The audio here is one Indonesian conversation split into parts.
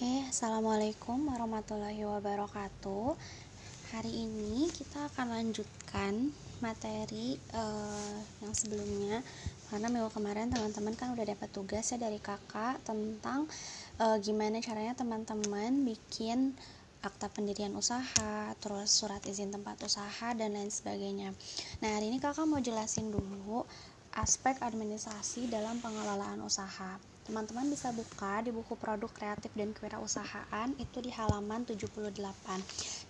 Oke, Assalamualaikum warahmatullahi wabarakatuh. Hari ini kita akan lanjutkan materi uh, yang sebelumnya. Karena minggu kemarin teman-teman kan udah dapat tugas ya dari kakak Tentang uh, gimana caranya teman-teman bikin akta pendirian usaha, terus surat izin tempat usaha, dan lain sebagainya. Nah hari ini kakak mau jelasin dulu aspek administrasi dalam pengelolaan usaha teman-teman bisa buka di buku produk kreatif dan kewirausahaan itu di halaman 78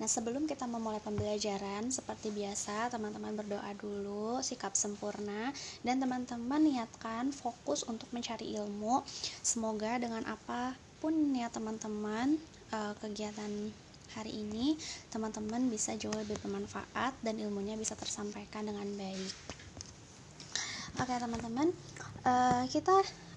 nah sebelum kita memulai pembelajaran seperti biasa teman-teman berdoa dulu sikap sempurna dan teman-teman niatkan fokus untuk mencari ilmu. Semoga dengan apa pun niat teman-teman eh, kegiatan hari ini teman-teman bisa jauh lebih bermanfaat dan ilmunya bisa tersampaikan dengan baik. Oke teman-teman uh, kita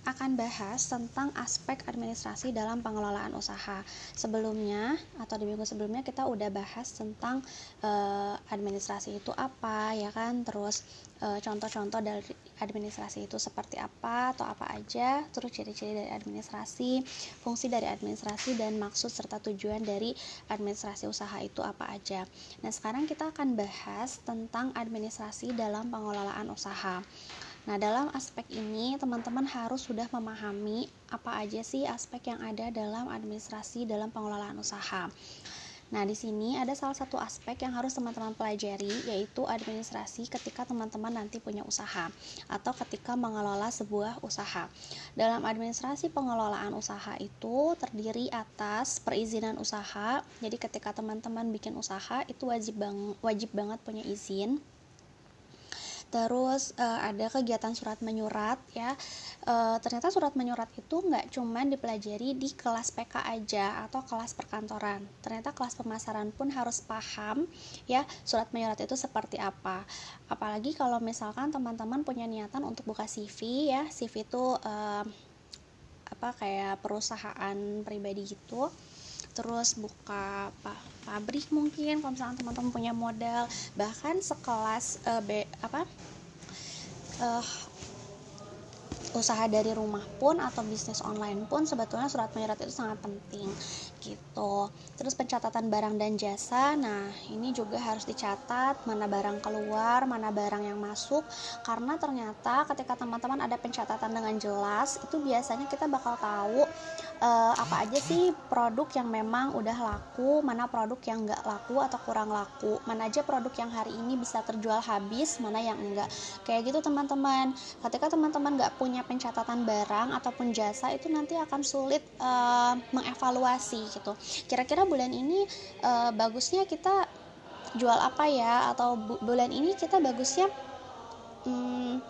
akan bahas tentang aspek administrasi dalam pengelolaan usaha. Sebelumnya atau di minggu sebelumnya kita udah bahas tentang uh, administrasi itu apa ya kan, terus contoh contoh-contoh dari administrasi itu seperti apa atau apa aja, terus ciri-ciri dari administrasi, fungsi dari administrasi dan maksud serta tujuan dari administrasi usaha itu apa aja. Nah, sekarang kita akan bahas tentang administrasi dalam pengelolaan usaha. Nah, dalam aspek ini teman-teman harus sudah memahami apa aja sih aspek yang ada dalam administrasi dalam pengelolaan usaha. Nah, di sini ada salah satu aspek yang harus teman-teman pelajari yaitu administrasi ketika teman-teman nanti punya usaha atau ketika mengelola sebuah usaha. Dalam administrasi pengelolaan usaha itu terdiri atas perizinan usaha. Jadi ketika teman-teman bikin usaha itu wajib bang wajib banget punya izin terus uh, ada kegiatan surat menyurat ya. Uh, ternyata surat menyurat itu nggak cuma dipelajari di kelas PK aja atau kelas perkantoran. Ternyata kelas pemasaran pun harus paham ya surat menyurat itu seperti apa. Apalagi kalau misalkan teman-teman punya niatan untuk buka CV ya. CV itu uh, apa kayak perusahaan pribadi gitu. Terus buka apa pabrik mungkin kalau misalnya teman-teman punya modal bahkan sekelas uh, B, apa uh, usaha dari rumah pun atau bisnis online pun sebetulnya surat menyurat itu sangat penting gitu. Terus pencatatan barang dan jasa, nah ini juga harus dicatat mana barang keluar, mana barang yang masuk karena ternyata ketika teman-teman ada pencatatan dengan jelas itu biasanya kita bakal tahu uh, apa aja sih produk yang memang udah laku, mana produk yang nggak laku atau kurang laku, mana aja produk yang hari ini bisa terjual habis, mana yang enggak. Kayak gitu teman-teman. Ketika teman-teman nggak punya pencatatan barang ataupun jasa itu nanti akan sulit uh, mengevaluasi gitu kira-kira bulan ini uh, bagusnya kita jual apa ya atau bu bulan ini kita bagusnya hmm,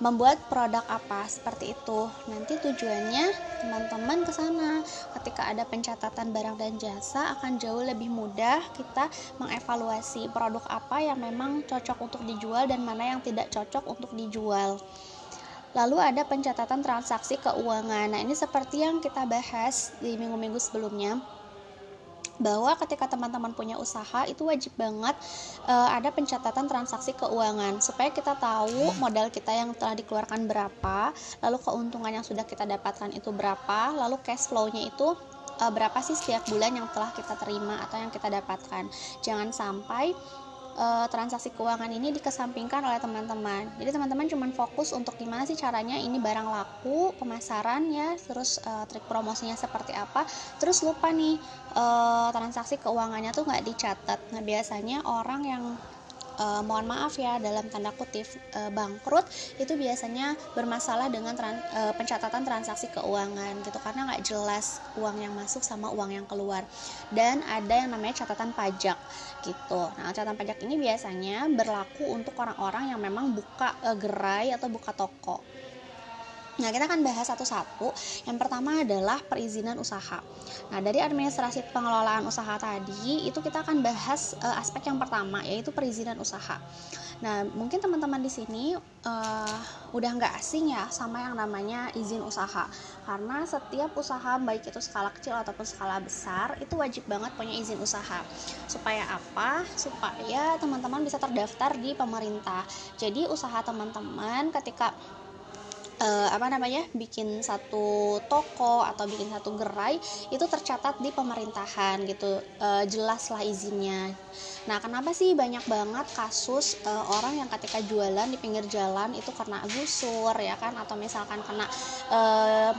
membuat produk apa seperti itu. Nanti tujuannya teman-teman ke sana. Ketika ada pencatatan barang dan jasa akan jauh lebih mudah kita mengevaluasi produk apa yang memang cocok untuk dijual dan mana yang tidak cocok untuk dijual. Lalu ada pencatatan transaksi keuangan. Nah, ini seperti yang kita bahas di minggu-minggu sebelumnya bahwa ketika teman-teman punya usaha itu wajib banget uh, ada pencatatan transaksi keuangan supaya kita tahu modal kita yang telah dikeluarkan berapa, lalu keuntungan yang sudah kita dapatkan itu berapa, lalu cash flow-nya itu uh, berapa sih setiap bulan yang telah kita terima atau yang kita dapatkan. Jangan sampai uh, transaksi keuangan ini dikesampingkan oleh teman-teman. Jadi teman-teman cuma fokus untuk gimana sih caranya ini barang laku, pemasaran ya, terus uh, trik promosinya seperti apa. Terus lupa nih uh, transaksi keuangannya tuh nggak dicatat. Nah biasanya orang yang uh, mohon maaf ya dalam tanda kutip uh, bangkrut itu biasanya bermasalah dengan tran, uh, pencatatan transaksi keuangan gitu karena nggak jelas uang yang masuk sama uang yang keluar. Dan ada yang namanya catatan pajak gitu. Nah catatan pajak ini biasanya berlaku untuk orang-orang yang memang buka gerai atau buka toko Nah, kita akan bahas satu-satu. Yang pertama adalah perizinan usaha. Nah, dari administrasi pengelolaan usaha tadi, itu kita akan bahas uh, aspek yang pertama, yaitu perizinan usaha. Nah, mungkin teman-teman di sini uh, udah nggak asing ya sama yang namanya izin usaha, karena setiap usaha baik itu skala kecil ataupun skala besar itu wajib banget punya izin usaha. Supaya apa? Supaya teman-teman bisa terdaftar di pemerintah. Jadi usaha teman-teman ketika uh, apa namanya bikin satu toko atau bikin satu gerai itu tercatat di pemerintahan gitu. Uh, jelaslah izinnya. Nah kenapa sih banyak banget kasus uh, orang yang ketika jualan di pinggir jalan itu karena gusur ya kan? Atau misalkan kena uh,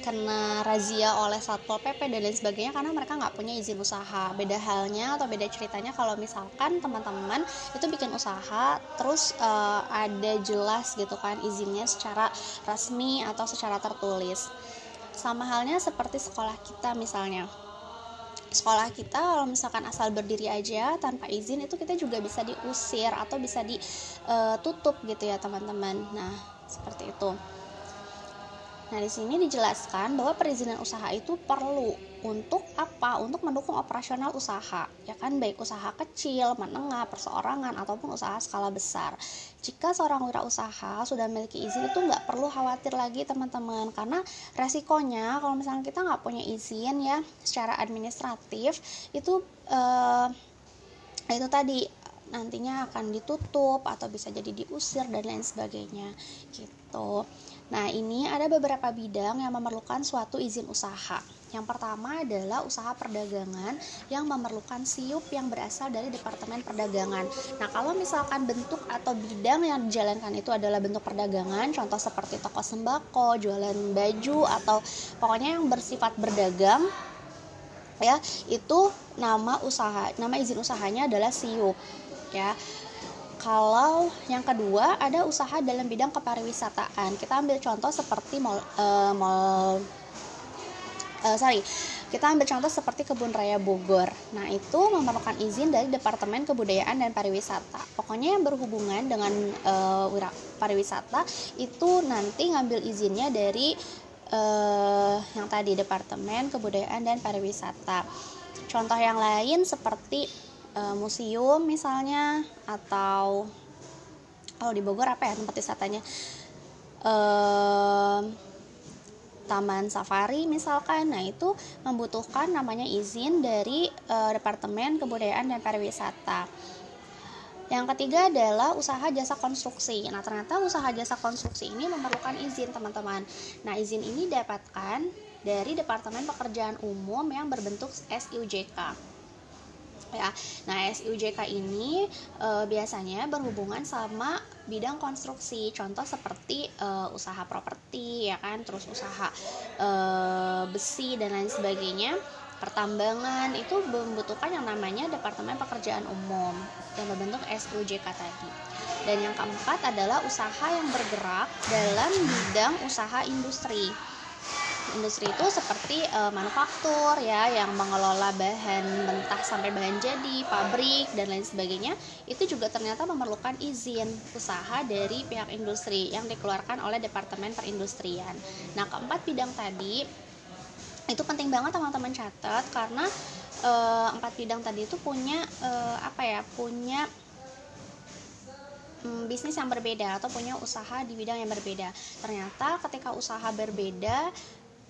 kena razia oleh satpol pp dan lain sebagainya karena mereka nggak punya izin usaha. Beda halnya atau beda ceritanya kalau misalkan teman-teman itu bikin usaha terus uh, ada jelas gitu kan izinnya secara resmi atau secara tertulis. Sama halnya seperti sekolah kita misalnya. Sekolah kita kalau misalkan asal berdiri aja tanpa izin itu kita juga bisa diusir atau bisa ditutup eh, gitu ya teman-teman. Nah seperti itu Nah, di sini dijelaskan bahwa perizinan usaha itu perlu untuk apa? Untuk mendukung operasional usaha, ya kan baik usaha kecil, menengah, perseorangan ataupun usaha skala besar. Jika seorang wirausaha sudah memiliki izin itu nggak perlu khawatir lagi teman-teman, karena resikonya kalau misalnya kita nggak punya izin ya secara administratif itu eh, itu tadi nantinya akan ditutup atau bisa jadi diusir dan lain sebagainya gitu. Nah, ini ada beberapa bidang yang memerlukan suatu izin usaha. Yang pertama adalah usaha perdagangan yang memerlukan siup yang berasal dari Departemen Perdagangan. Nah, kalau misalkan bentuk atau bidang yang dijalankan itu adalah bentuk perdagangan, contoh seperti toko sembako, jualan baju atau pokoknya yang bersifat berdagang ya, itu nama usaha, nama izin usahanya adalah siup ya. Kalau yang kedua ada usaha dalam bidang kepariwisataan. Kita ambil contoh seperti mall, uh, mall uh, sorry, kita ambil contoh seperti kebun raya Bogor. Nah itu memerlukan izin dari Departemen Kebudayaan dan Pariwisata. Pokoknya yang berhubungan dengan uh, pariwisata itu nanti ngambil izinnya dari uh, yang tadi Departemen Kebudayaan dan Pariwisata. Contoh yang lain seperti uh, museum misalnya atau kalau di Bogor apa ya tempat wisatanya uh, taman safari misalkan nah itu membutuhkan namanya izin dari uh, Departemen Kebudayaan dan Pariwisata yang ketiga adalah usaha jasa konstruksi. Nah, ternyata usaha jasa konstruksi ini memerlukan izin, teman-teman. Nah, izin ini dapatkan dari Departemen Pekerjaan Umum yang berbentuk SUJK ya. Nah, SUJK ini e, biasanya berhubungan sama bidang konstruksi. Contoh seperti e, usaha properti ya kan, terus usaha e, besi dan lain sebagainya. Pertambangan itu membutuhkan yang namanya Departemen Pekerjaan Umum yang berbentuk SUJK tadi. Dan yang keempat adalah usaha yang bergerak dalam bidang usaha industri industri itu seperti uh, manufaktur ya yang mengelola bahan mentah sampai bahan jadi, pabrik dan lain sebagainya itu juga ternyata memerlukan izin usaha dari pihak industri yang dikeluarkan oleh Departemen Perindustrian. Nah, keempat bidang tadi itu penting banget teman-teman catat karena uh, empat bidang tadi itu punya uh, apa ya? punya hmm, bisnis yang berbeda atau punya usaha di bidang yang berbeda. Ternyata ketika usaha berbeda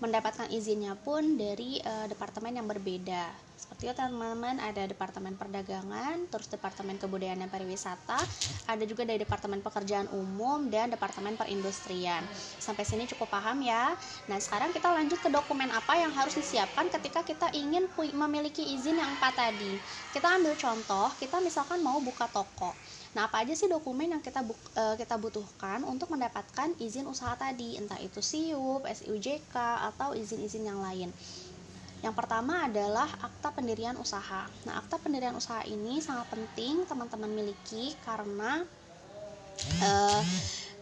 mendapatkan izinnya pun dari uh, departemen yang berbeda. Seperti itu teman-teman, ada departemen perdagangan, terus departemen kebudayaan dan pariwisata, ada juga dari departemen pekerjaan umum dan departemen perindustrian. Sampai sini cukup paham ya. Nah, sekarang kita lanjut ke dokumen apa yang harus disiapkan ketika kita ingin memiliki izin yang empat tadi. Kita ambil contoh, kita misalkan mau buka toko. Nah, apa aja sih dokumen yang kita uh, kita butuhkan untuk mendapatkan izin usaha tadi, entah itu SIUP, SIUJK atau izin-izin yang lain. Yang pertama adalah akta pendirian usaha. Nah, akta pendirian usaha ini sangat penting teman-teman miliki karena uh,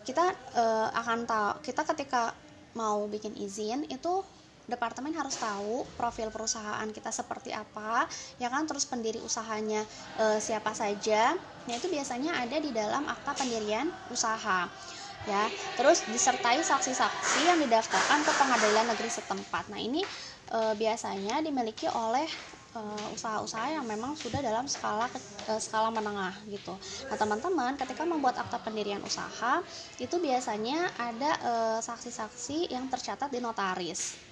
kita uh, akan tahu kita ketika mau bikin izin itu departemen harus tahu profil perusahaan kita seperti apa ya kan? Terus pendiri usahanya e, siapa saja. Nah itu biasanya ada di dalam akta pendirian usaha ya. Terus disertai saksi-saksi yang didaftarkan ke pengadilan negeri setempat. Nah ini e, biasanya dimiliki oleh usaha-usaha yang memang sudah dalam skala skala menengah gitu. Nah teman-teman ketika membuat akta pendirian usaha itu biasanya ada saksi-saksi yang tercatat di notaris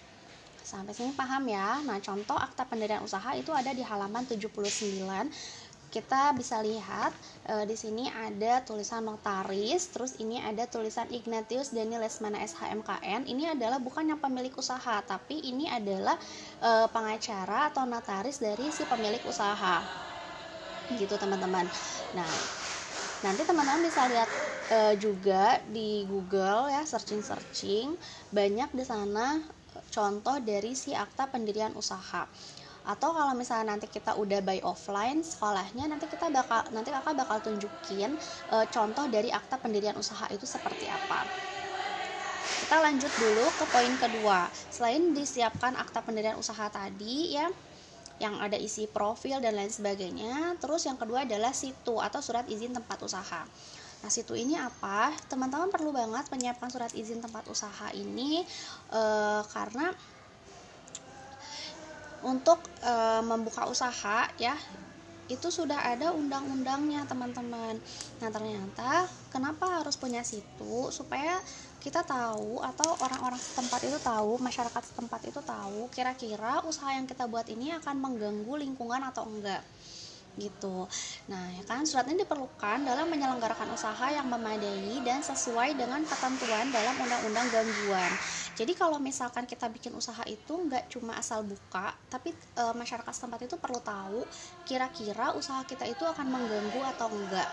Sampai sini paham ya. Nah, contoh akta pendirian usaha itu ada di halaman 79 kita bisa lihat e, di sini ada tulisan notaris, terus ini ada tulisan Ignatius Daniel Lesmana SHMKN. Ini adalah bukan yang pemilik usaha, tapi ini adalah e, pengacara atau notaris dari si pemilik usaha. Gitu teman-teman. Nah, nanti teman-teman bisa lihat e, juga di Google ya searching-searching banyak di sana contoh dari si akta pendirian usaha atau kalau misalnya nanti kita udah by offline sekolahnya nanti kita bakal nanti kakak bakal tunjukin e, contoh dari akta pendirian usaha itu seperti apa. Kita lanjut dulu ke poin kedua. Selain disiapkan akta pendirian usaha tadi ya yang ada isi profil dan lain sebagainya terus yang kedua adalah situ atau surat izin tempat usaha. Nah, situ ini apa? Teman-teman perlu banget menyiapkan surat izin tempat usaha ini e, karena untuk e, membuka usaha ya itu sudah ada undang-undangnya teman-teman. Nah ternyata kenapa harus punya situ? Supaya kita tahu atau orang-orang setempat itu tahu masyarakat setempat itu tahu kira-kira usaha yang kita buat ini akan mengganggu lingkungan atau enggak gitu. Nah, ya kan surat ini diperlukan dalam menyelenggarakan usaha yang memadai dan sesuai dengan ketentuan dalam undang-undang gangguan. Jadi kalau misalkan kita bikin usaha itu nggak cuma asal buka, tapi e, masyarakat setempat itu perlu tahu kira-kira usaha kita itu akan mengganggu atau enggak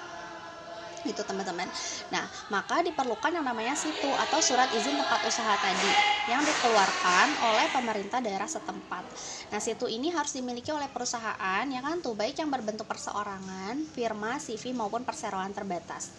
gitu teman-teman. Nah, maka diperlukan yang namanya situ atau surat izin tempat usaha tadi yang dikeluarkan oleh pemerintah daerah setempat. Nah, situ ini harus dimiliki oleh perusahaan ya kan tuh baik yang berbentuk perseorangan, firma, CV maupun perseroan terbatas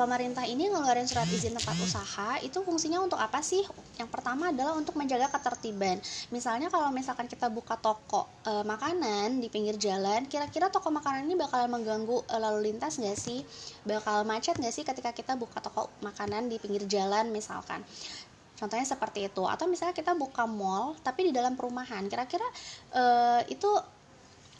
pemerintah ini ngeluarin surat izin tempat usaha itu fungsinya untuk apa sih? Yang pertama adalah untuk menjaga ketertiban. Misalnya kalau misalkan kita buka toko e, makanan di pinggir jalan, kira-kira toko makanan ini bakalan mengganggu e, lalu lintas nggak sih? Bakal macet nggak sih ketika kita buka toko makanan di pinggir jalan misalkan? Contohnya seperti itu. Atau misalnya kita buka mall tapi di dalam perumahan, kira-kira e, itu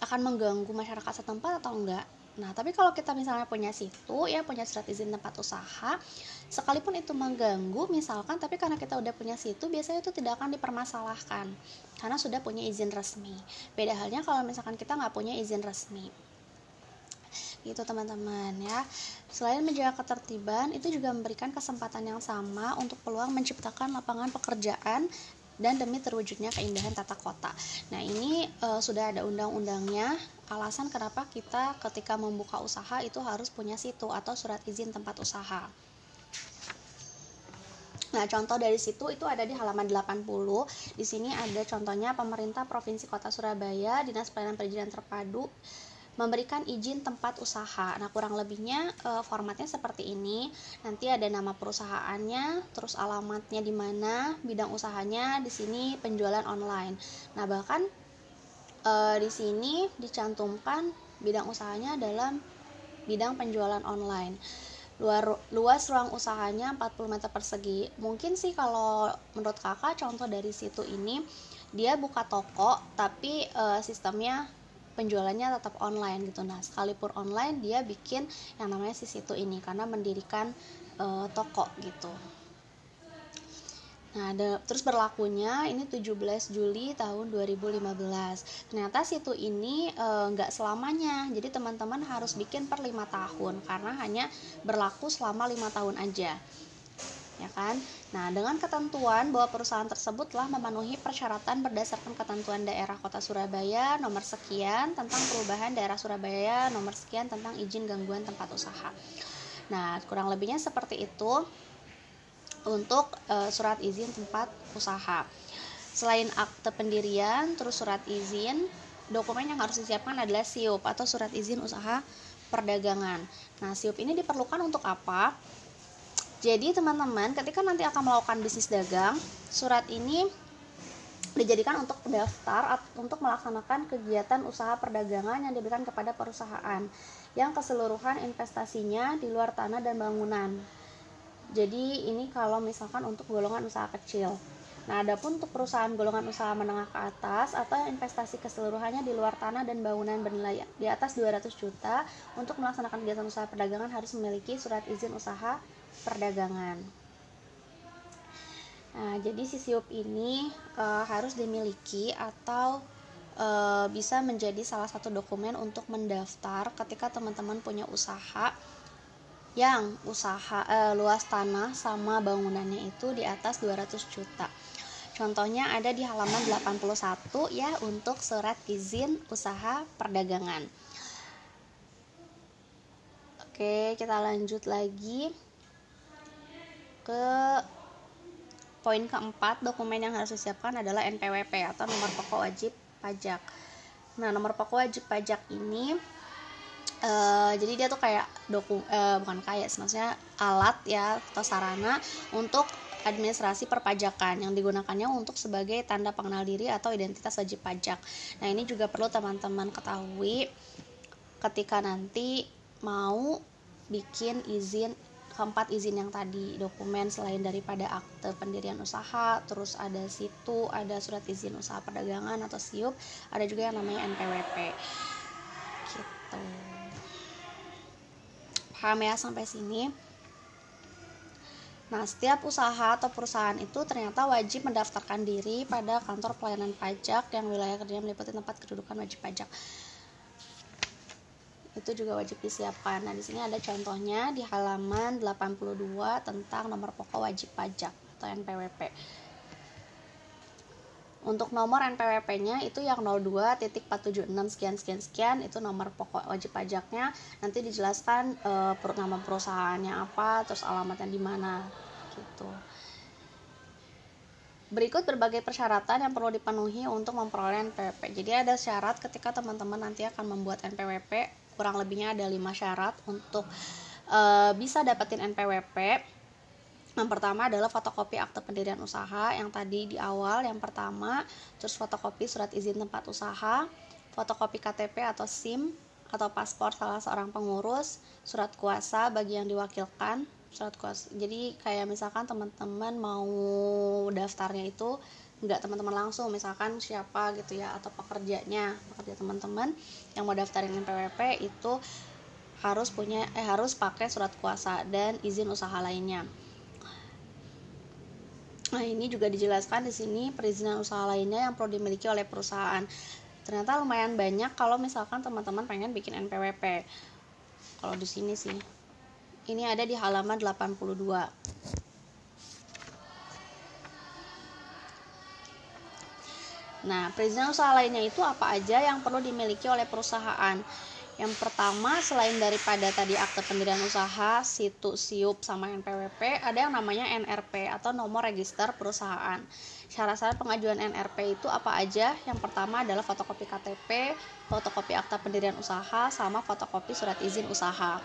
akan mengganggu masyarakat setempat atau enggak? Nah, tapi kalau kita misalnya punya situ, ya punya surat izin tempat usaha, sekalipun itu mengganggu misalkan, tapi karena kita udah punya situ, biasanya itu tidak akan dipermasalahkan karena sudah punya izin resmi. Beda halnya kalau misalkan kita nggak punya izin resmi. Gitu teman-teman ya. Selain menjaga ketertiban, itu juga memberikan kesempatan yang sama untuk peluang menciptakan lapangan pekerjaan dan demi terwujudnya keindahan tata kota. Nah, ini e, sudah ada undang-undangnya alasan kenapa kita ketika membuka usaha itu harus punya situ atau surat izin tempat usaha. Nah, contoh dari situ itu ada di halaman 80. Di sini ada contohnya pemerintah Provinsi Kota Surabaya, Dinas Pelayanan Perizinan Terpadu memberikan izin tempat usaha. Nah, kurang lebihnya e, formatnya seperti ini. Nanti ada nama perusahaannya, terus alamatnya di mana, bidang usahanya di sini penjualan online. Nah, bahkan e, di sini dicantumkan bidang usahanya dalam bidang penjualan online. Luar, luas ruang usahanya 40 meter persegi. Mungkin sih kalau menurut kakak contoh dari situ ini dia buka toko tapi e, sistemnya penjualannya tetap online gitu nah sekalipun online dia bikin yang namanya si situ ini karena mendirikan e, toko gitu Nah, ada, terus berlakunya ini 17 Juli tahun 2015. Ternyata situ ini e, nggak selamanya. Jadi teman-teman harus bikin per lima tahun karena hanya berlaku selama lima tahun aja ya kan? Nah, dengan ketentuan bahwa perusahaan tersebut telah memenuhi persyaratan berdasarkan ketentuan daerah Kota Surabaya nomor sekian tentang perubahan daerah Surabaya nomor sekian tentang izin gangguan tempat usaha. Nah, kurang lebihnya seperti itu untuk e, surat izin tempat usaha. Selain akte pendirian, terus surat izin, dokumen yang harus disiapkan adalah SIUP atau surat izin usaha perdagangan. Nah, SIUP ini diperlukan untuk apa? Jadi teman-teman ketika nanti akan melakukan bisnis dagang, surat ini dijadikan untuk daftar untuk melaksanakan kegiatan usaha perdagangan yang diberikan kepada perusahaan yang keseluruhan investasinya di luar tanah dan bangunan. Jadi ini kalau misalkan untuk golongan usaha kecil. Nah, adapun untuk perusahaan golongan usaha menengah ke atas atau investasi keseluruhannya di luar tanah dan bangunan bernilai di atas 200 juta untuk melaksanakan kegiatan usaha perdagangan harus memiliki surat izin usaha perdagangan. Nah, jadi si siup ini e, harus dimiliki atau e, bisa menjadi salah satu dokumen untuk mendaftar ketika teman-teman punya usaha yang usaha e, luas tanah sama bangunannya itu di atas 200 juta. Contohnya ada di halaman 81 ya untuk surat izin usaha perdagangan. Oke, kita lanjut lagi ke poin keempat dokumen yang harus disiapkan adalah NPWP atau nomor pokok wajib pajak nah nomor pokok wajib pajak ini uh, jadi dia tuh kayak doku uh, bukan kayak maksudnya alat ya atau sarana untuk administrasi perpajakan yang digunakannya untuk sebagai tanda pengenal diri atau identitas wajib pajak. Nah, ini juga perlu teman-teman ketahui ketika nanti mau bikin izin keempat izin yang tadi dokumen selain daripada akte pendirian usaha terus ada situ ada surat izin usaha perdagangan atau siup ada juga yang namanya NPWP gitu. Paham ya sampai sini? Nah, setiap usaha atau perusahaan itu ternyata wajib mendaftarkan diri pada kantor pelayanan pajak yang wilayah kerjanya meliputi tempat kedudukan wajib pajak itu juga wajib disiapkan. Nah, di sini ada contohnya di halaman 82 tentang nomor pokok wajib pajak atau NPWP. Untuk nomor NPWP-nya itu yang 02.476 sekian sekian sekian itu nomor pokok wajib pajaknya. Nanti dijelaskan e, nama perusahaannya apa, terus alamatnya di mana gitu. Berikut berbagai persyaratan yang perlu dipenuhi untuk memperoleh NPWP. Jadi ada syarat ketika teman-teman nanti akan membuat NPWP kurang lebihnya ada lima syarat untuk uh, bisa dapetin NPWP yang pertama adalah fotokopi akte pendirian usaha yang tadi di awal yang pertama terus fotokopi surat izin tempat usaha fotokopi KTP atau SIM atau paspor salah seorang pengurus surat kuasa bagi yang diwakilkan surat kuasa jadi kayak misalkan teman-teman mau daftarnya itu nggak teman-teman langsung misalkan siapa gitu ya atau pekerjanya pekerja teman-teman yang mau daftarin NPWP itu harus punya eh harus pakai surat kuasa dan izin usaha lainnya. Nah, ini juga dijelaskan di sini perizinan usaha lainnya yang perlu dimiliki oleh perusahaan. Ternyata lumayan banyak kalau misalkan teman-teman pengen bikin NPWP. Kalau di sini sih. Ini ada di halaman 82. Nah, perizinan usaha lainnya itu apa aja yang perlu dimiliki oleh perusahaan? Yang pertama, selain daripada tadi akte pendirian usaha, situ siup sama NPWP, ada yang namanya NRP atau nomor register perusahaan. Syarat-syarat pengajuan NRP itu apa aja? Yang pertama adalah fotokopi KTP, fotokopi akta pendirian usaha, sama fotokopi surat izin usaha.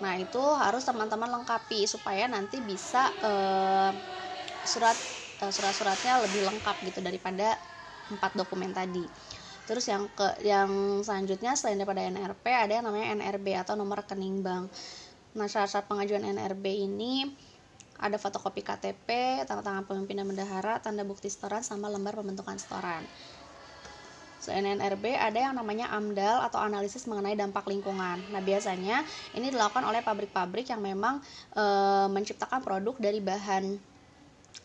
Nah, itu harus teman-teman lengkapi supaya nanti bisa eh, surat surat-suratnya lebih lengkap gitu daripada empat dokumen tadi. Terus yang ke yang selanjutnya selain daripada NRP ada yang namanya NRB atau nomor rekening bank. Nah, syarat-syarat pengajuan NRB ini ada fotokopi KTP, tanda tangan pemimpin dan bendahara, tanda bukti setoran sama lembar pembentukan setoran. Selain NRB ada yang namanya AMDAL atau analisis mengenai dampak lingkungan. Nah, biasanya ini dilakukan oleh pabrik-pabrik yang memang e, menciptakan produk dari bahan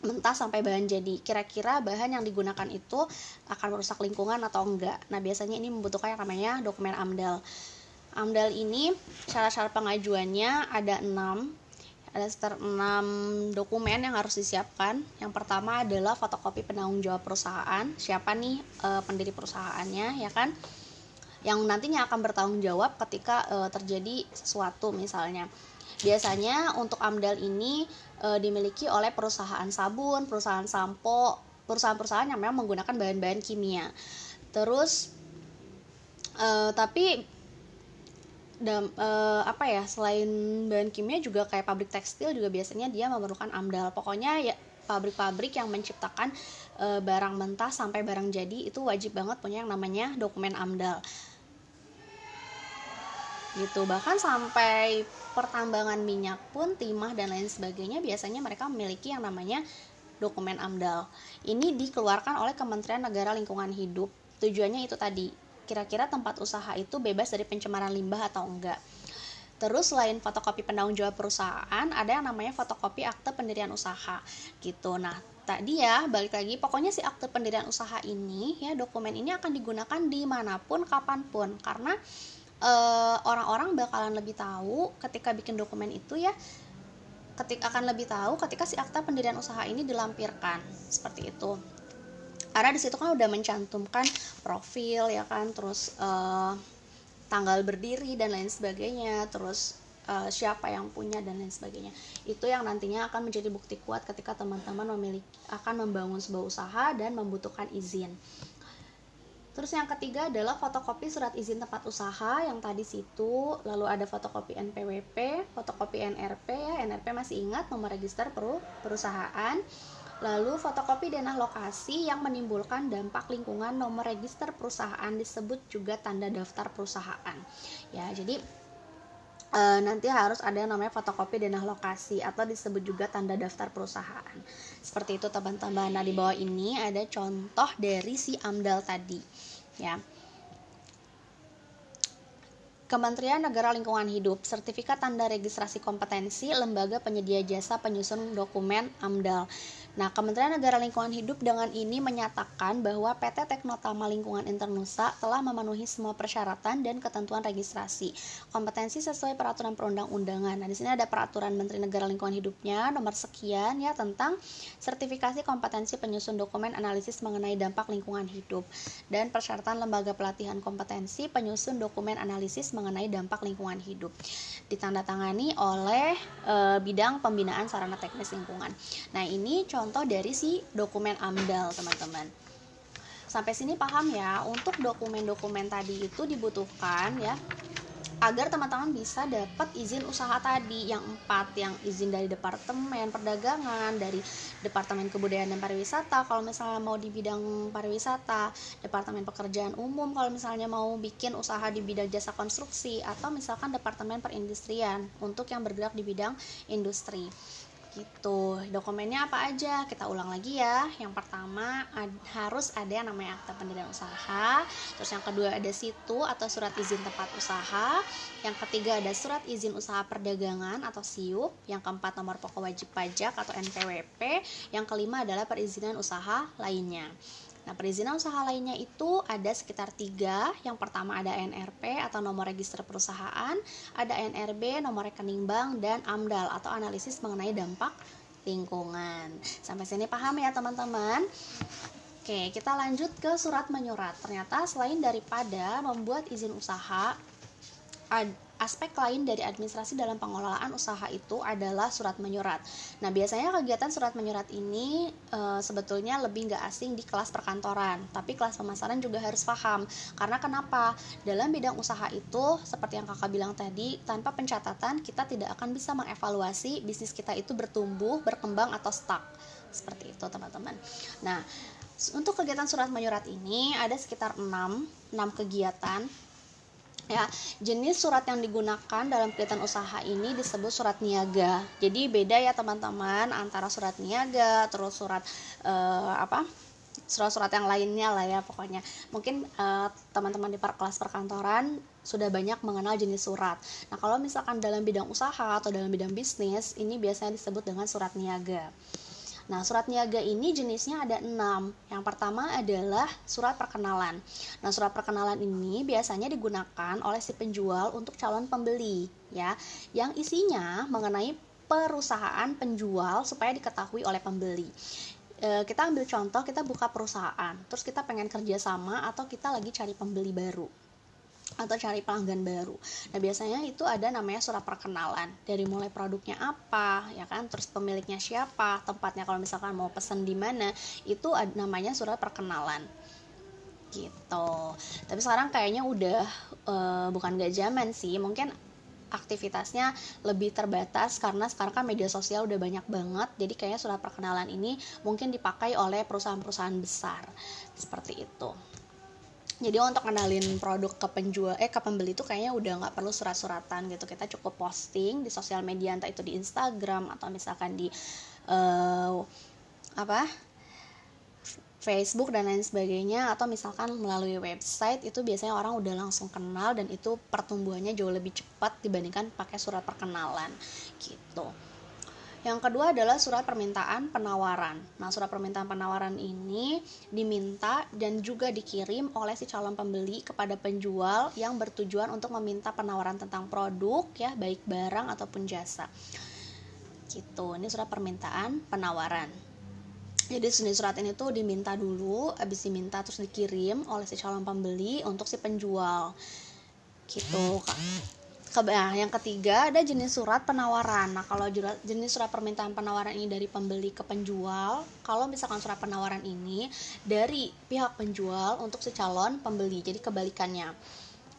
mentah sampai bahan jadi. Kira-kira bahan yang digunakan itu akan merusak lingkungan atau enggak? Nah biasanya ini membutuhkan yang namanya dokumen AMDAL. AMDAL ini syarat-syarat pengajuannya ada 6 ada sekitar 6 dokumen yang harus disiapkan. Yang pertama adalah fotokopi penanggung jawab perusahaan. Siapa nih e, pendiri perusahaannya ya kan? Yang nantinya akan bertanggung jawab ketika e, terjadi sesuatu misalnya. Biasanya untuk AMDAL ini e, dimiliki oleh perusahaan sabun, perusahaan sampo, perusahaan-perusahaan yang memang menggunakan bahan-bahan kimia. Terus e, tapi dan e, apa ya selain bahan kimia juga kayak pabrik tekstil juga biasanya dia memerlukan AMDAL. Pokoknya ya pabrik-pabrik yang menciptakan e, barang mentah sampai barang jadi itu wajib banget punya yang namanya dokumen AMDAL gitu. Bahkan sampai pertambangan minyak pun timah dan lain sebagainya biasanya mereka memiliki yang namanya dokumen AMDAL. Ini dikeluarkan oleh Kementerian Negara Lingkungan Hidup. Tujuannya itu tadi kira-kira tempat usaha itu bebas dari pencemaran limbah atau enggak. Terus selain fotokopi penanggung jawab perusahaan, ada yang namanya fotokopi akte pendirian usaha gitu. Nah, tadi ya balik lagi pokoknya si akte pendirian usaha ini ya dokumen ini akan digunakan di mana pun kapan pun. Karena eh, orang-orang bakalan lebih tahu ketika bikin dokumen itu ya ketika akan lebih tahu ketika si akta pendirian usaha ini dilampirkan. Seperti itu. Karena di situ kan udah mencantumkan profil ya kan terus uh, tanggal berdiri dan lain sebagainya terus uh, siapa yang punya dan lain sebagainya. Itu yang nantinya akan menjadi bukti kuat ketika teman-teman memiliki akan membangun sebuah usaha dan membutuhkan izin Terus yang ketiga adalah fotokopi surat izin tempat usaha yang tadi situ, lalu ada fotokopi NPWP, fotokopi NRP ya, NRP masih ingat nomor register perusahaan, Lalu fotokopi denah lokasi yang menimbulkan dampak lingkungan nomor register perusahaan disebut juga tanda daftar perusahaan. Ya, jadi e, nanti harus ada yang namanya fotokopi denah lokasi atau disebut juga tanda daftar perusahaan. Seperti itu teman-teman. Nah, di bawah ini ada contoh dari si AMDAL tadi, ya. Kementerian Negara Lingkungan Hidup, Sertifikat Tanda Registrasi Kompetensi Lembaga Penyedia Jasa Penyusun Dokumen AMDAL. Nah, Kementerian Negara Lingkungan Hidup dengan ini menyatakan bahwa PT Teknotama Lingkungan Internusa telah memenuhi semua persyaratan dan ketentuan registrasi kompetensi sesuai peraturan perundang-undangan. Nah, di sini ada peraturan Menteri Negara Lingkungan Hidupnya nomor sekian ya tentang sertifikasi kompetensi penyusun dokumen analisis mengenai dampak lingkungan hidup dan persyaratan lembaga pelatihan kompetensi penyusun dokumen analisis mengenai dampak lingkungan hidup. Ditandatangani oleh e, bidang pembinaan sarana teknis lingkungan. Nah, ini contoh contoh dari si dokumen AMDAL, teman-teman. Sampai sini paham ya, untuk dokumen-dokumen tadi itu dibutuhkan ya agar teman-teman bisa dapat izin usaha tadi. Yang empat yang izin dari departemen perdagangan dari departemen kebudayaan dan pariwisata. Kalau misalnya mau di bidang pariwisata departemen pekerjaan umum kalau misalnya mau bikin usaha di bidang jasa konstruksi atau misalkan departemen perindustrian untuk yang bergerak di bidang industri gitu. Dokumennya apa aja? Kita ulang lagi ya. Yang pertama ad, harus ada yang namanya akta pendirian usaha. Terus yang kedua ada situ atau surat izin tempat usaha. Yang ketiga ada surat izin usaha perdagangan atau SIUP. Yang keempat nomor pokok wajib pajak atau NPWP yang kelima adalah perizinan usaha lainnya Nah, perizinan usaha lainnya itu ada sekitar tiga. Yang pertama ada NRP atau nomor register perusahaan, ada NRB, nomor rekening bank, dan AMDAL atau analisis mengenai dampak lingkungan. Sampai sini paham ya teman-teman? Oke, kita lanjut ke surat menyurat. Ternyata selain daripada membuat izin usaha, aspek lain dari administrasi dalam pengelolaan usaha itu adalah surat menyurat. Nah, biasanya kegiatan surat menyurat ini e, sebetulnya lebih nggak asing di kelas perkantoran, tapi kelas pemasaran juga harus paham. Karena kenapa? Dalam bidang usaha itu, seperti yang kakak bilang tadi, tanpa pencatatan kita tidak akan bisa mengevaluasi bisnis kita itu bertumbuh, berkembang atau stuck. Seperti itu, teman-teman. Nah, untuk kegiatan surat menyurat ini ada sekitar 6, 6 kegiatan ya jenis surat yang digunakan dalam kegiatan usaha ini disebut surat niaga. Jadi beda ya teman-teman antara surat niaga terus surat uh, apa surat-surat yang lainnya lah ya pokoknya. Mungkin uh, teman-teman di kelas perkantoran sudah banyak mengenal jenis surat. Nah kalau misalkan dalam bidang usaha atau dalam bidang bisnis ini biasanya disebut dengan surat niaga Nah, surat niaga ini jenisnya ada enam. Yang pertama adalah surat perkenalan. Nah, surat perkenalan ini biasanya digunakan oleh si penjual untuk calon pembeli, ya, yang isinya mengenai perusahaan penjual supaya diketahui oleh pembeli e, kita ambil contoh kita buka perusahaan terus kita pengen kerjasama atau kita lagi cari pembeli baru atau cari pelanggan baru. Nah, biasanya itu ada namanya surat perkenalan. Dari mulai produknya apa, ya kan, terus pemiliknya siapa, tempatnya kalau misalkan mau pesen di mana, itu ada namanya surat perkenalan. Gitu. Tapi sekarang kayaknya udah uh, bukan gak zaman sih, mungkin aktivitasnya lebih terbatas karena sekarang kan media sosial udah banyak banget jadi kayaknya surat perkenalan ini mungkin dipakai oleh perusahaan-perusahaan besar seperti itu jadi untuk kenalin produk ke penjual eh ke pembeli itu kayaknya udah nggak perlu surat-suratan gitu. Kita cukup posting di sosial media entah itu di Instagram atau misalkan di uh, apa Facebook dan lain sebagainya atau misalkan melalui website itu biasanya orang udah langsung kenal dan itu pertumbuhannya jauh lebih cepat dibandingkan pakai surat perkenalan gitu Yang kedua adalah surat permintaan penawaran. Nah, surat permintaan penawaran ini diminta dan juga dikirim oleh si calon pembeli kepada penjual yang bertujuan untuk meminta penawaran tentang produk ya, baik barang ataupun jasa. Gitu. Ini surat permintaan penawaran. Jadi jenis surat ini tuh diminta dulu, habis diminta terus dikirim oleh si calon pembeli untuk si penjual. Gitu, Kak nah, yang ketiga ada jenis surat penawaran. Nah, kalau jenis surat permintaan penawaran ini dari pembeli ke penjual, kalau misalkan surat penawaran ini dari pihak penjual untuk si calon pembeli, jadi kebalikannya.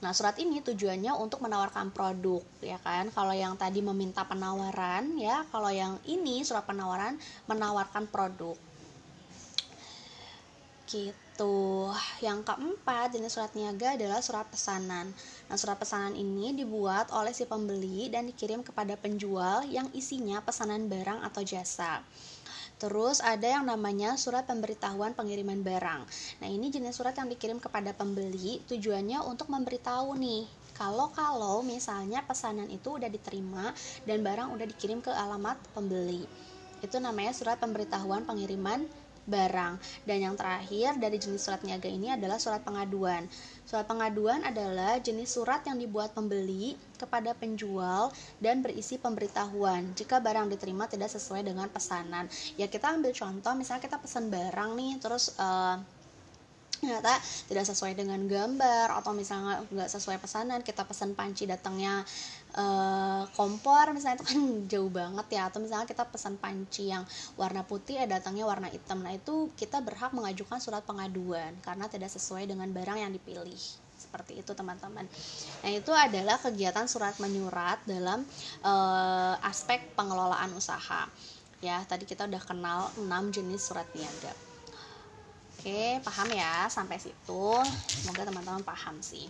Nah, surat ini tujuannya untuk menawarkan produk, ya kan? Kalau yang tadi meminta penawaran, ya, kalau yang ini surat penawaran menawarkan produk. Gitu gitu. Yang keempat, jenis surat niaga adalah surat pesanan. Nah, surat pesanan ini dibuat oleh si pembeli dan dikirim kepada penjual yang isinya pesanan barang atau jasa. Terus ada yang namanya surat pemberitahuan pengiriman barang. Nah, ini jenis surat yang dikirim kepada pembeli tujuannya untuk memberitahu nih kalau kalau misalnya pesanan itu udah diterima dan barang udah dikirim ke alamat pembeli. Itu namanya surat pemberitahuan pengiriman barang. Dan yang terakhir dari jenis surat niaga ini adalah surat pengaduan. Surat pengaduan adalah jenis surat yang dibuat pembeli kepada penjual dan berisi pemberitahuan jika barang diterima tidak sesuai dengan pesanan. Ya kita ambil contoh, misalnya kita pesan barang nih, terus uh, ternyata tidak sesuai dengan gambar atau misalnya nggak sesuai pesanan kita pesan panci datangnya uh, kompor misalnya itu kan jauh banget ya atau misalnya kita pesan panci yang warna putih ya datangnya warna hitam nah itu kita berhak mengajukan surat pengaduan karena tidak sesuai dengan barang yang dipilih seperti itu teman-teman. Nah itu adalah kegiatan surat menyurat dalam uh, aspek pengelolaan usaha. Ya tadi kita udah kenal 6 jenis surat niaga. Oke, paham ya sampai situ. Semoga teman-teman paham sih.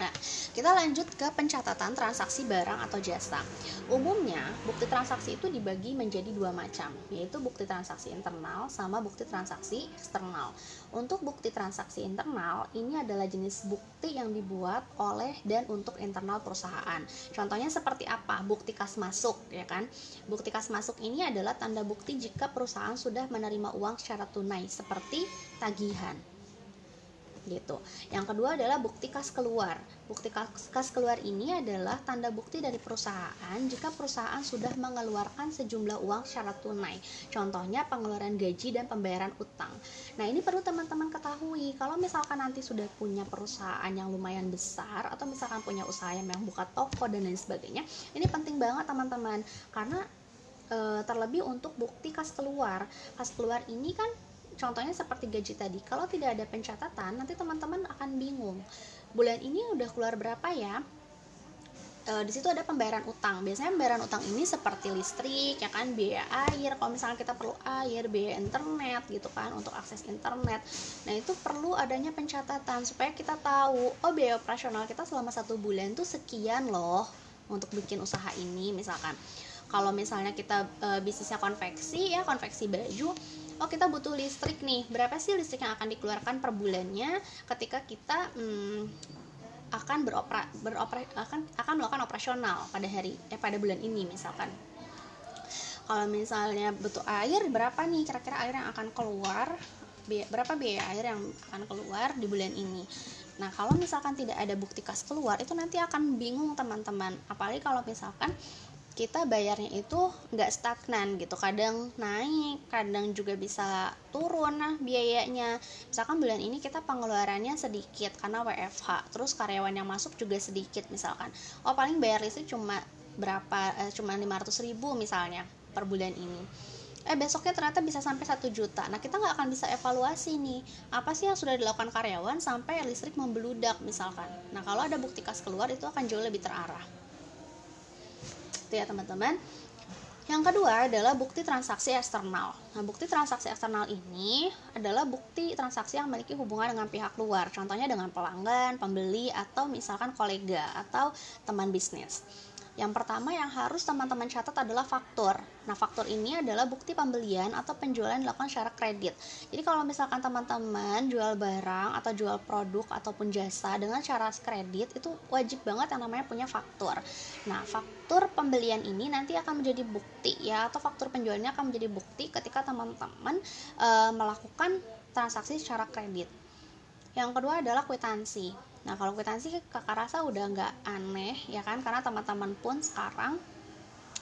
Nah, kita lanjut ke pencatatan transaksi barang atau jasa. Umumnya, bukti transaksi itu dibagi menjadi dua macam, yaitu bukti transaksi internal sama bukti transaksi eksternal. Untuk bukti transaksi internal, ini adalah jenis bukti yang dibuat oleh dan untuk internal perusahaan. Contohnya seperti apa? Bukti kas masuk, ya kan? Bukti kas masuk ini adalah tanda bukti jika perusahaan sudah menerima uang secara tunai, seperti tagihan gitu. Yang kedua adalah bukti kas keluar. Bukti kas, kas keluar ini adalah tanda bukti dari perusahaan jika perusahaan sudah mengeluarkan sejumlah uang secara tunai. Contohnya pengeluaran gaji dan pembayaran utang. Nah, ini perlu teman-teman ketahui. Kalau misalkan nanti sudah punya perusahaan yang lumayan besar atau misalkan punya usaha yang buka toko dan lain sebagainya, ini penting banget teman-teman karena e, terlebih untuk bukti kas keluar. Kas keluar ini kan Contohnya seperti gaji tadi, kalau tidak ada pencatatan, nanti teman-teman akan bingung. Bulan ini udah keluar berapa ya? E, di situ ada pembayaran utang. Biasanya pembayaran utang ini seperti listrik, ya kan, biaya air. Kalau misalnya kita perlu air, biaya internet, gitu kan, untuk akses internet. Nah itu perlu adanya pencatatan supaya kita tahu, oh biaya operasional kita selama satu bulan tuh sekian loh untuk bikin usaha ini, misalkan. Kalau misalnya kita e, bisnisnya konveksi, ya konveksi baju, oh kita butuh listrik nih. Berapa sih listrik yang akan dikeluarkan per bulannya ketika kita hmm, akan beropera, beropera akan akan melakukan operasional pada hari eh pada bulan ini misalkan? Kalau misalnya butuh air berapa nih kira-kira air yang akan keluar? Berapa biaya air yang akan keluar di bulan ini? Nah, kalau misalkan tidak ada bukti kas keluar, itu nanti akan bingung teman-teman. Apalagi kalau misalkan kita bayarnya itu nggak stagnan gitu. Kadang naik kadang juga bisa turun nah biayanya. Misalkan bulan ini kita pengeluarannya sedikit karena WFH terus karyawan yang masuk juga sedikit misalkan. Oh paling bayar listrik cuma berapa eh, cuma 500 ribu misalnya per bulan ini. Eh besoknya ternyata bisa sampai satu juta. Nah kita nggak akan bisa evaluasi nih apa sih yang sudah dilakukan karyawan sampai listrik membeludak misalkan. Nah kalau ada bukti kas keluar itu akan jauh lebih terarah gitu ya teman-teman yang kedua adalah bukti transaksi eksternal. Nah, bukti transaksi eksternal ini adalah bukti transaksi yang memiliki hubungan dengan pihak luar, contohnya dengan pelanggan, pembeli, atau misalkan kolega atau teman bisnis. Yang pertama yang harus teman-teman catat adalah faktur. Nah, faktur ini adalah bukti pembelian atau penjualan dilakukan secara kredit. Jadi kalau misalkan teman-teman jual barang atau jual produk ataupun jasa dengan cara kredit itu wajib banget yang namanya punya faktur. Nah, faktur pembelian ini nanti akan menjadi bukti ya atau faktur penjualannya akan menjadi bukti ketika teman-teman e, melakukan transaksi secara kredit. Yang kedua adalah kwitansi. Nah kalau kwitansi kakak rasa udah nggak aneh ya kan karena teman-teman pun sekarang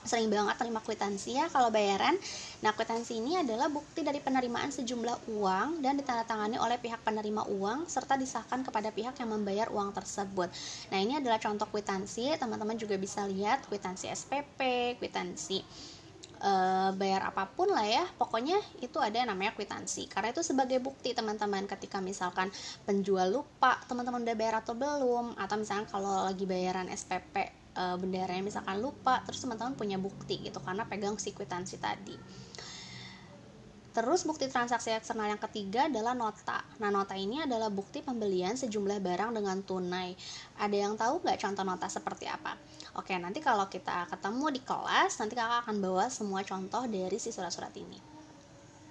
sering banget terima kwitansi ya kalau bayaran. Nah, kwitansi ini adalah bukti dari penerimaan sejumlah uang dan ditandatangani oleh pihak penerima uang serta disahkan kepada pihak yang membayar uang tersebut. Nah, ini adalah contoh kwitansi. Teman-teman juga bisa lihat kwitansi SPP, kwitansi e, bayar apa pun lah ya. Pokoknya itu ada yang namanya kwitansi. Karena itu sebagai bukti teman-teman ketika misalkan penjual lupa teman-teman udah bayar atau belum atau misalnya kalau lagi bayaran SPP e, eh, bendaranya misalkan lupa terus teman-teman punya bukti gitu karena pegang si kwitansi tadi Terus bukti transaksi eksternal yang ketiga adalah nota. Nah nota ini adalah bukti pembelian sejumlah barang dengan tunai. Ada yang tahu nggak contoh nota seperti apa? Oke, nanti kalau kita ketemu di kelas, nanti kakak akan bawa semua contoh dari si surat-surat ini.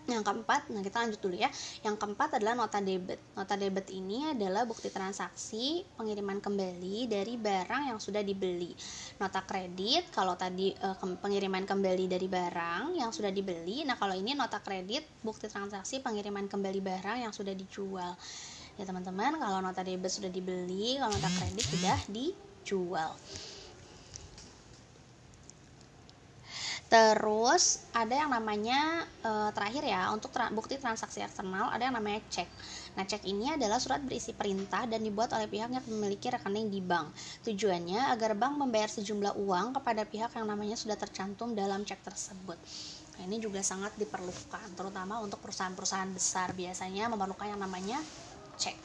Yang keempat, nah kita lanjut dulu ya. Yang keempat adalah nota debit. Nota debit ini adalah bukti transaksi pengiriman kembali dari barang yang sudah dibeli. Nota kredit, kalau tadi eh, pengiriman kembali dari barang yang sudah dibeli. Nah, kalau ini nota kredit, bukti transaksi pengiriman kembali barang yang sudah dijual. Ya teman-teman, kalau nota debit sudah dibeli, kalau nota kredit sudah dijual. Terus ada yang namanya e, terakhir ya untuk tra bukti transaksi eksternal ada yang namanya cek. Nah cek ini adalah surat berisi perintah dan dibuat oleh pihak yang memiliki rekening di bank. Tujuannya agar bank membayar sejumlah uang kepada pihak yang namanya sudah tercantum dalam cek tersebut. Nah, ini juga sangat diperlukan, terutama untuk perusahaan-perusahaan besar biasanya memerlukan yang namanya cek.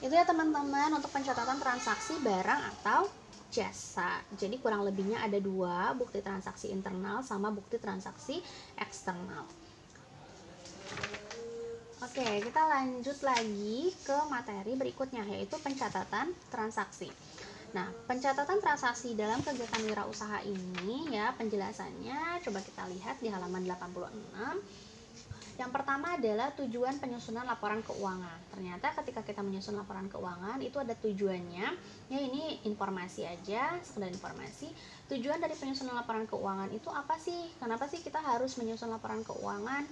Itu ya teman-teman untuk pencatatan transaksi barang atau jasa. Jadi kurang lebihnya ada dua, bukti transaksi internal sama bukti transaksi eksternal. Oke, kita lanjut lagi ke materi berikutnya yaitu pencatatan transaksi. Nah, pencatatan transaksi dalam kegiatan wirausaha ini ya penjelasannya coba kita lihat di halaman 86 yang pertama adalah tujuan penyusunan laporan keuangan. Ternyata ketika kita menyusun laporan keuangan itu ada tujuannya. Ya ini informasi aja, sekedar informasi. Tujuan dari penyusunan laporan keuangan itu apa sih? Kenapa sih kita harus menyusun laporan keuangan?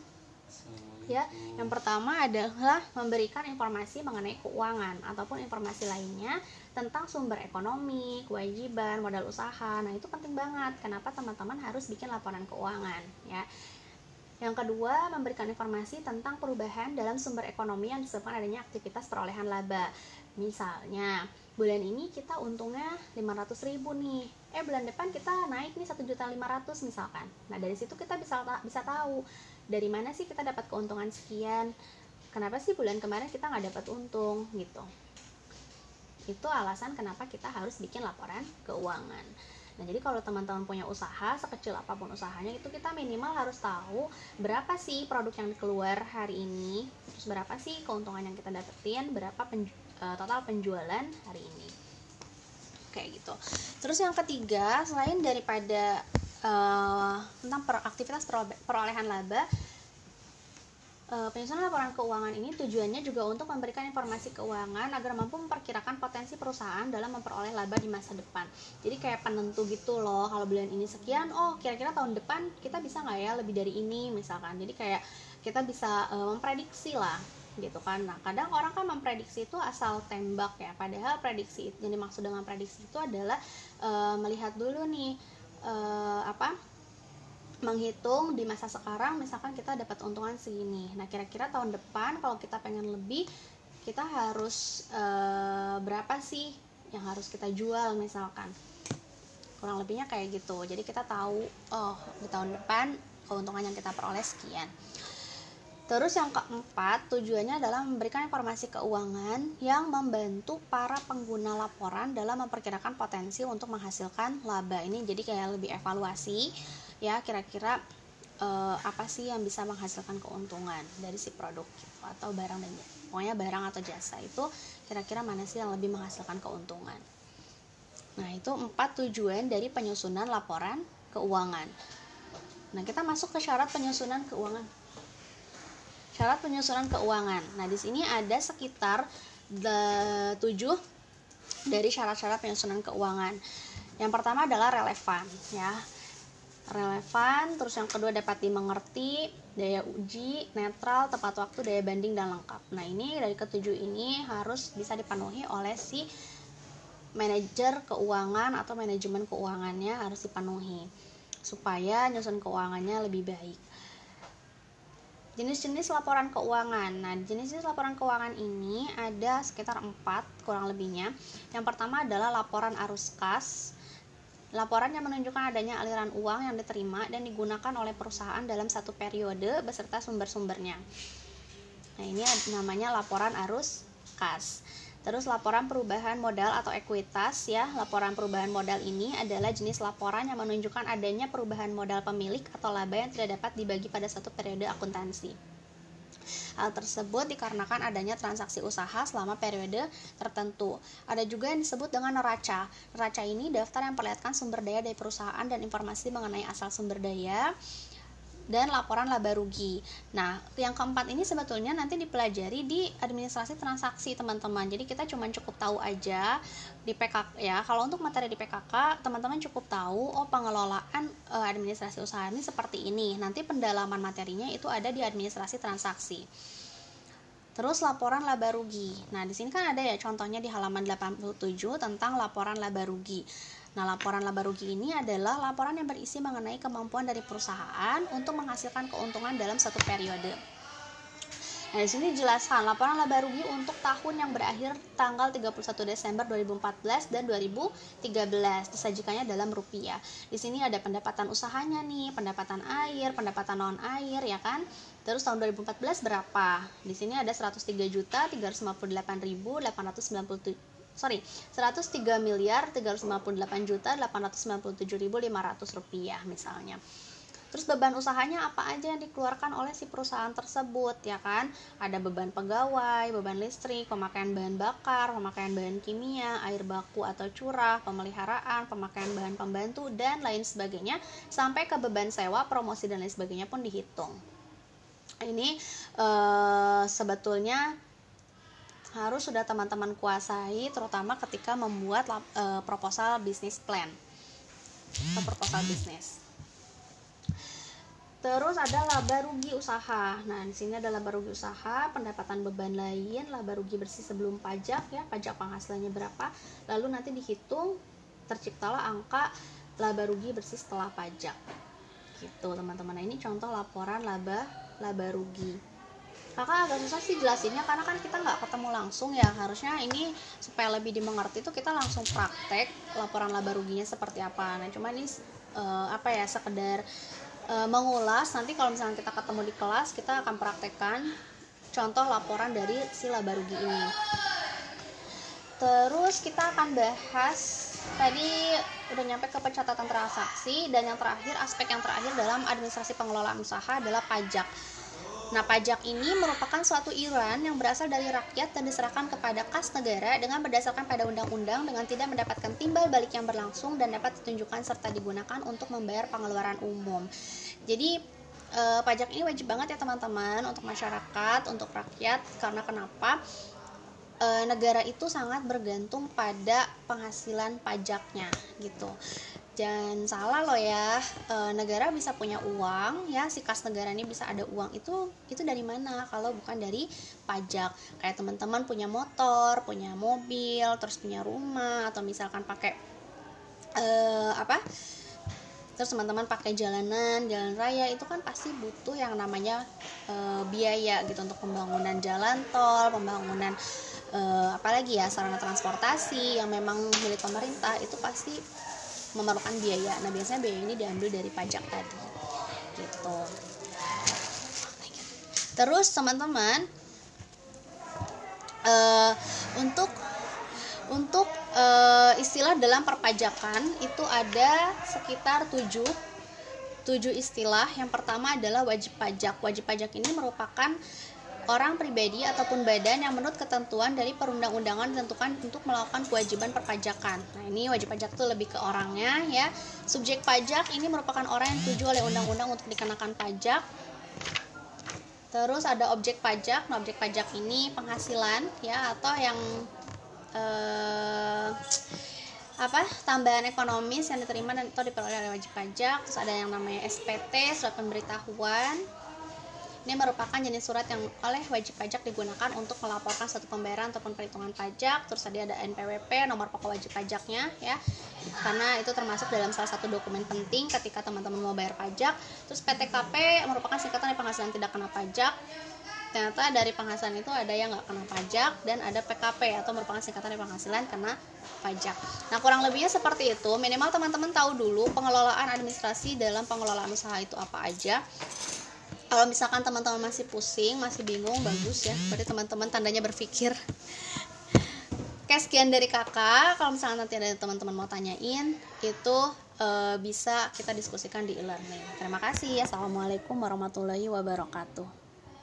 Ya, yang pertama adalah memberikan informasi mengenai keuangan ataupun informasi lainnya tentang sumber ekonomi, kewajiban, modal usaha. Nah, itu penting banget. Kenapa teman-teman harus bikin laporan keuangan, ya? Yang kedua, memberikan informasi tentang perubahan dalam sumber ekonomi yang disebabkan adanya aktivitas perolehan laba. Misalnya, bulan ini kita untungnya 500 ribu nih. Eh, bulan depan kita naik nih 1.500 misalkan. Nah, dari situ kita bisa bisa tahu dari mana sih kita dapat keuntungan sekian. Kenapa sih bulan kemarin kita nggak dapat untung gitu. Itu alasan kenapa kita harus bikin laporan keuangan. Nah, jadi kalau teman-teman punya usaha, sekecil apa pun usahanya, itu kita minimal harus tahu berapa sih produk yang keluar hari ini, terus berapa sih keuntungan yang kita dapetin, berapa pen, uh, total penjualan hari ini. Kayak gitu. Terus yang ketiga, selain daripada uh, tentang per, aktivitas perolehan laba, penyusunan laporan keuangan ini tujuannya juga untuk memberikan informasi keuangan agar mampu memperkirakan potensi perusahaan dalam memperoleh laba di masa depan. Jadi kayak penentu gitu loh, kalau bulan ini sekian, oh kira-kira tahun depan kita bisa nggak ya lebih dari ini misalkan. Jadi kayak kita bisa uh, memprediksi lah gitu kan. Nah kadang orang kan memprediksi itu asal tembak ya, padahal prediksi yang dimaksud dengan prediksi itu adalah uh, melihat dulu nih uh, apa menghitung di masa sekarang misalkan kita dapat untungan segini. Nah kira-kira tahun depan kalau kita pengen lebih kita harus e, berapa sih yang harus kita jual misalkan? Kurang lebihnya kayak gitu. Jadi kita tahu oh di tahun depan keuntungan yang kita peroleh sekian. Terus yang keempat, tujuannya adalah memberikan informasi keuangan yang membantu para pengguna laporan dalam memperkirakan potensi untuk menghasilkan laba. Ini. Jadi kayak lebih evaluasi ya kira-kira uh, apa sih yang bisa menghasilkan keuntungan dari si produk gitu, atau barang dan pokoknya barang atau jasa itu kira-kira mana sih yang lebih menghasilkan keuntungan Nah, itu empat tujuan dari penyusunan laporan keuangan. Nah, kita masuk ke syarat penyusunan keuangan. Syarat penyusunan keuangan. Nah, di sini ada sekitar tujuh dari syarat-syarat penyusunan keuangan. Yang pertama adalah relevan, ya. Relevan, terus yang kedua dapat dimengerti, daya uji, netral, tepat waktu, daya banding dan lengkap. Nah, ini dari ketujuh ini harus bisa dipenuhi oleh si manajer keuangan atau manajemen keuangannya harus dipenuhi supaya nyusun keuangannya lebih baik. Jenis-jenis laporan keuangan. Nah, jenis-jenis laporan keuangan ini ada sekitar empat kurang lebihnya. Yang pertama adalah laporan arus kas. Laporan yang menunjukkan adanya aliran uang yang diterima dan digunakan oleh perusahaan dalam satu periode beserta sumber-sumbernya. Nah, ini namanya laporan arus kas. Terus laporan perubahan modal atau ekuitas ya. Laporan perubahan modal ini adalah jenis laporan yang menunjukkan adanya perubahan modal pemilik atau laba yang tidak dapat dibagi pada satu periode akuntansi. Hal tersebut dikarenakan adanya transaksi usaha selama periode tertentu. Ada juga yang disebut dengan neraca. Neraca ini daftar yang perlihatkan sumber daya dari perusahaan dan informasi mengenai asal sumber daya, dan laporan laba rugi. Nah, yang keempat ini sebetulnya nanti dipelajari di administrasi transaksi, teman-teman. Jadi kita cuma cukup tahu aja di PKK ya. Kalau untuk materi di PKK, teman-teman cukup tahu oh pengelolaan e, administrasi usaha ini seperti ini. Nanti pendalaman materinya itu ada di administrasi transaksi. Terus laporan laba rugi. Nah, di sini kan ada ya contohnya di halaman 87 tentang laporan laba rugi. Nah, laporan laba rugi ini adalah laporan yang berisi mengenai kemampuan dari perusahaan untuk menghasilkan keuntungan dalam satu periode. Nah, di sini dijelaskan laporan laba rugi untuk tahun yang berakhir tanggal 31 Desember 2014 dan 2013 disajikannya dalam rupiah. Di sini ada pendapatan usahanya nih, pendapatan air, pendapatan non air ya kan. Terus tahun 2014 berapa? Di sini ada 103 juta 358.897 sorry 103 miliar 358 juta 897.500 rupiah misalnya Terus beban usahanya apa aja yang dikeluarkan oleh si perusahaan tersebut ya kan? Ada beban pegawai, beban listrik, pemakaian bahan bakar, pemakaian bahan kimia, air baku atau curah, pemeliharaan, pemakaian bahan pembantu dan lain sebagainya sampai ke beban sewa, promosi dan lain sebagainya pun dihitung. Ini eh, sebetulnya harus sudah teman-teman kuasai terutama ketika membuat e, proposal bisnis plan atau proposal bisnis. Terus ada laba rugi usaha. Nah, di sini ada laba rugi usaha, pendapatan beban lain, laba rugi bersih sebelum pajak ya, pajak penghasilannya berapa, lalu nanti dihitung terciptalah angka laba rugi bersih setelah pajak. Gitu, teman-teman. Nah, ini contoh laporan laba laba rugi kakak agak susah sih jelasinnya karena kan kita nggak ketemu langsung ya. Harusnya ini supaya lebih dimengerti itu kita langsung praktek laporan laba ruginya seperti apa. Nah cuma ini uh, apa ya sekedar uh, mengulas. Nanti kalau misalnya kita ketemu di kelas kita akan praktekkan contoh laporan dari si laba rugi ini. Terus kita akan bahas tadi udah nyampe ke pencatatan transaksi dan yang terakhir aspek yang terakhir dalam administrasi pengelolaan usaha adalah pajak Nah, pajak ini merupakan suatu iuran yang berasal dari rakyat dan diserahkan kepada kas negara dengan berdasarkan pada undang-undang dengan tidak mendapatkan timbal balik yang berlangsung dan dapat ditunjukkan serta digunakan untuk membayar pengeluaran umum. Jadi, eh, pajak ini wajib banget ya teman-teman untuk masyarakat, untuk rakyat karena kenapa? E, negara itu sangat bergantung pada penghasilan pajaknya gitu jangan salah loh ya e, negara bisa punya uang ya si kas negara ini bisa ada uang. Itu itu dari mana? Kalau bukan dari pajak. Kayak teman-teman punya motor punya mobil terus punya rumah atau misalkan pakai e, apa? Terus teman-teman pakai jalanan jalan raya itu kan pasti butuh yang namanya e, biaya gitu untuk pembangunan jalan tol pembangunan e, apalagi ya sarana transportasi yang memang milik pemerintah. Itu pasti memerlukan biaya. Nah biasanya biaya ini diambil dari pajak tadi. Gitu. Terus teman-teman uh, untuk untuk uh, istilah dalam perpajakan itu ada sekitar tujuh tujuh istilah. Yang pertama adalah wajib pajak. Wajib pajak ini merupakan orang pribadi ataupun badan yang menurut ketentuan dari perundang-undangan ditentukan untuk melakukan kewajiban perpajakan. Nah, ini wajib pajak itu lebih ke orangnya ya. Subjek pajak ini merupakan orang yang dituju oleh undang-undang untuk dikenakan pajak. Terus ada objek pajak. Nah, objek pajak ini penghasilan ya atau yang eh, apa tambahan ekonomis yang diterima dan atau diperoleh oleh wajib pajak terus ada yang namanya SPT surat pemberitahuan ini merupakan jenis surat yang oleh wajib pajak digunakan untuk melaporkan satu pembayaran ataupun perhitungan pajak. Terus tadi ada NPWP, nomor pokok wajib pajaknya ya. Karena itu termasuk dalam salah satu dokumen penting ketika teman-teman mau bayar pajak. Terus PTKP merupakan singkatan dari penghasilan tidak kena pajak ternyata dari penghasilan itu ada yang nggak kena pajak dan ada PKP atau merupakan singkatan dari penghasilan kena pajak. Nah kurang lebihnya seperti itu. Minimal teman-teman tahu dulu pengelolaan administrasi dalam pengelolaan usaha itu apa aja kalau misalkan teman-teman masih pusing masih bingung bagus ya. Berarti teman-teman tandanya berpikir. Oke sekian dari kakak. Kalau misalnya nanti ada teman-teman mau tanyain itu e, bisa kita diskusikan di e-learning. Terima kasih. Assalamualaikum warahmatullahi wabarakatuh